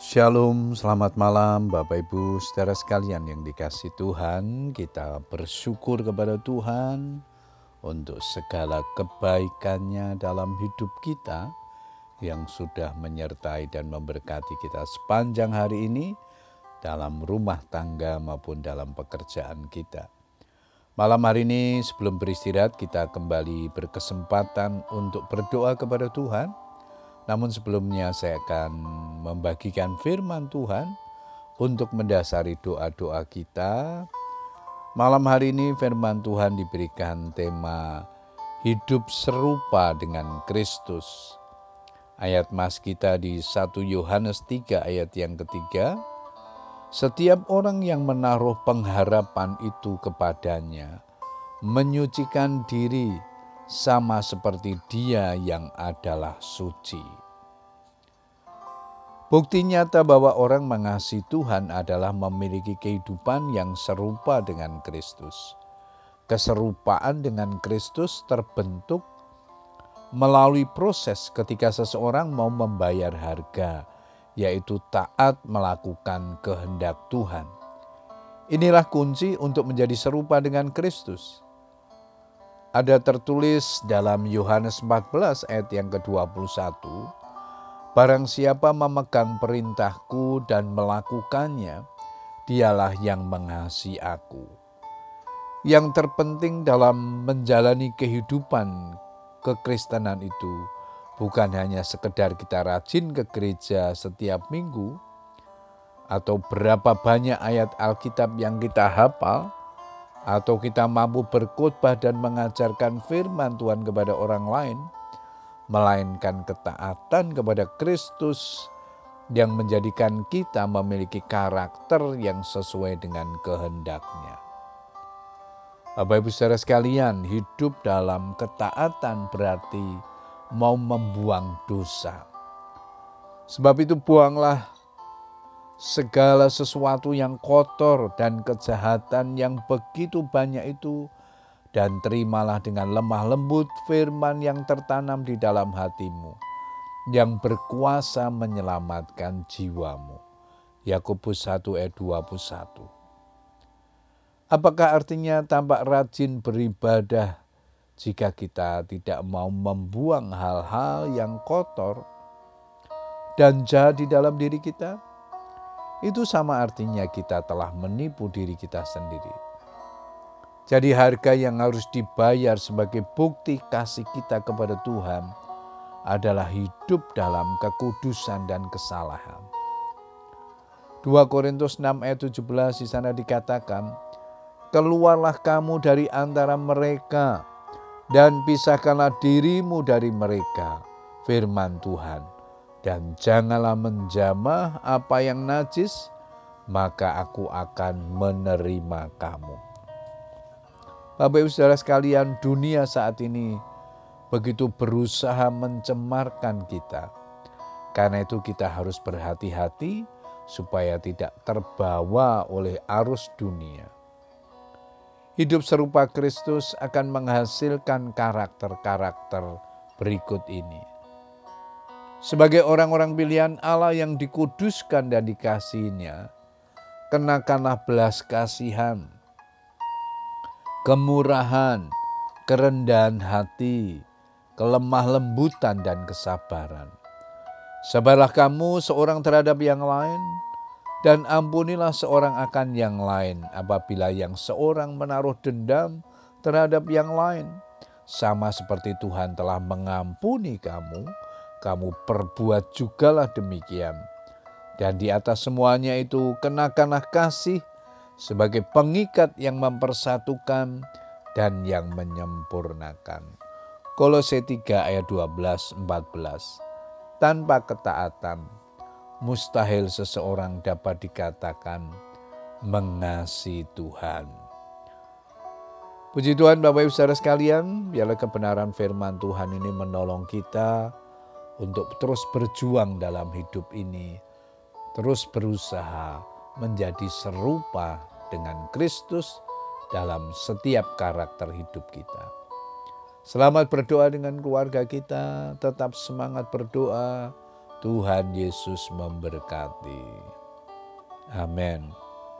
Shalom, selamat malam Bapak Ibu saudara sekalian yang dikasih Tuhan. Kita bersyukur kepada Tuhan untuk segala kebaikannya dalam hidup kita yang sudah menyertai dan memberkati kita sepanjang hari ini dalam rumah tangga maupun dalam pekerjaan kita. Malam hari ini sebelum beristirahat kita kembali berkesempatan untuk berdoa kepada Tuhan namun sebelumnya saya akan membagikan firman Tuhan untuk mendasari doa-doa kita. Malam hari ini firman Tuhan diberikan tema hidup serupa dengan Kristus. Ayat mas kita di 1 Yohanes 3 ayat yang ketiga. Setiap orang yang menaruh pengharapan itu kepadanya, menyucikan diri sama seperti Dia yang adalah suci. Bukti nyata bahwa orang mengasihi Tuhan adalah memiliki kehidupan yang serupa dengan Kristus. Keserupaan dengan Kristus terbentuk melalui proses ketika seseorang mau membayar harga, yaitu taat melakukan kehendak Tuhan. Inilah kunci untuk menjadi serupa dengan Kristus ada tertulis dalam Yohanes 14 ayat yang ke-21, Barang siapa memegang perintahku dan melakukannya, dialah yang mengasihi aku. Yang terpenting dalam menjalani kehidupan kekristenan itu bukan hanya sekedar kita rajin ke gereja setiap minggu, atau berapa banyak ayat Alkitab yang kita hafal, atau kita mampu berkhotbah dan mengajarkan firman Tuhan kepada orang lain, melainkan ketaatan kepada Kristus yang menjadikan kita memiliki karakter yang sesuai dengan kehendaknya. Bapak Ibu saudara sekalian, hidup dalam ketaatan berarti mau membuang dosa. Sebab itu buanglah segala sesuatu yang kotor dan kejahatan yang begitu banyak itu, dan terimalah dengan lemah lembut firman yang tertanam di dalam hatimu, yang berkuasa menyelamatkan jiwamu. Yakobus 1 ayat 21. Apakah artinya tampak rajin beribadah jika kita tidak mau membuang hal-hal yang kotor dan jahat di dalam diri kita? Itu sama artinya kita telah menipu diri kita sendiri. Jadi, harga yang harus dibayar sebagai bukti kasih kita kepada Tuhan adalah hidup dalam kekudusan dan kesalahan. 2 Korintus 6 ayat 17 di sana dikatakan, Keluarlah kamu dari antara mereka dan pisahkanlah dirimu dari mereka, firman Tuhan dan janganlah menjamah apa yang najis, maka aku akan menerima kamu. Bapak Ibu Saudara sekalian, dunia saat ini begitu berusaha mencemarkan kita. Karena itu kita harus berhati-hati supaya tidak terbawa oleh arus dunia. Hidup serupa Kristus akan menghasilkan karakter-karakter berikut ini sebagai orang-orang pilihan Allah yang dikuduskan dan dikasihinya, kenakanlah belas kasihan, kemurahan, kerendahan hati, kelemah lembutan dan kesabaran. Sabarlah kamu seorang terhadap yang lain, dan ampunilah seorang akan yang lain apabila yang seorang menaruh dendam terhadap yang lain. Sama seperti Tuhan telah mengampuni kamu, kamu perbuat jugalah demikian. Dan di atas semuanya itu kenakanlah kasih sebagai pengikat yang mempersatukan dan yang menyempurnakan. Kolose 3 ayat 12 14. Tanpa ketaatan mustahil seseorang dapat dikatakan mengasihi Tuhan. Puji Tuhan Bapak Ibu Saudara sekalian, biarlah kebenaran firman Tuhan ini menolong kita untuk terus berjuang dalam hidup ini, terus berusaha menjadi serupa dengan Kristus dalam setiap karakter hidup kita. Selamat berdoa dengan keluarga kita, tetap semangat berdoa, Tuhan Yesus memberkati. Amin.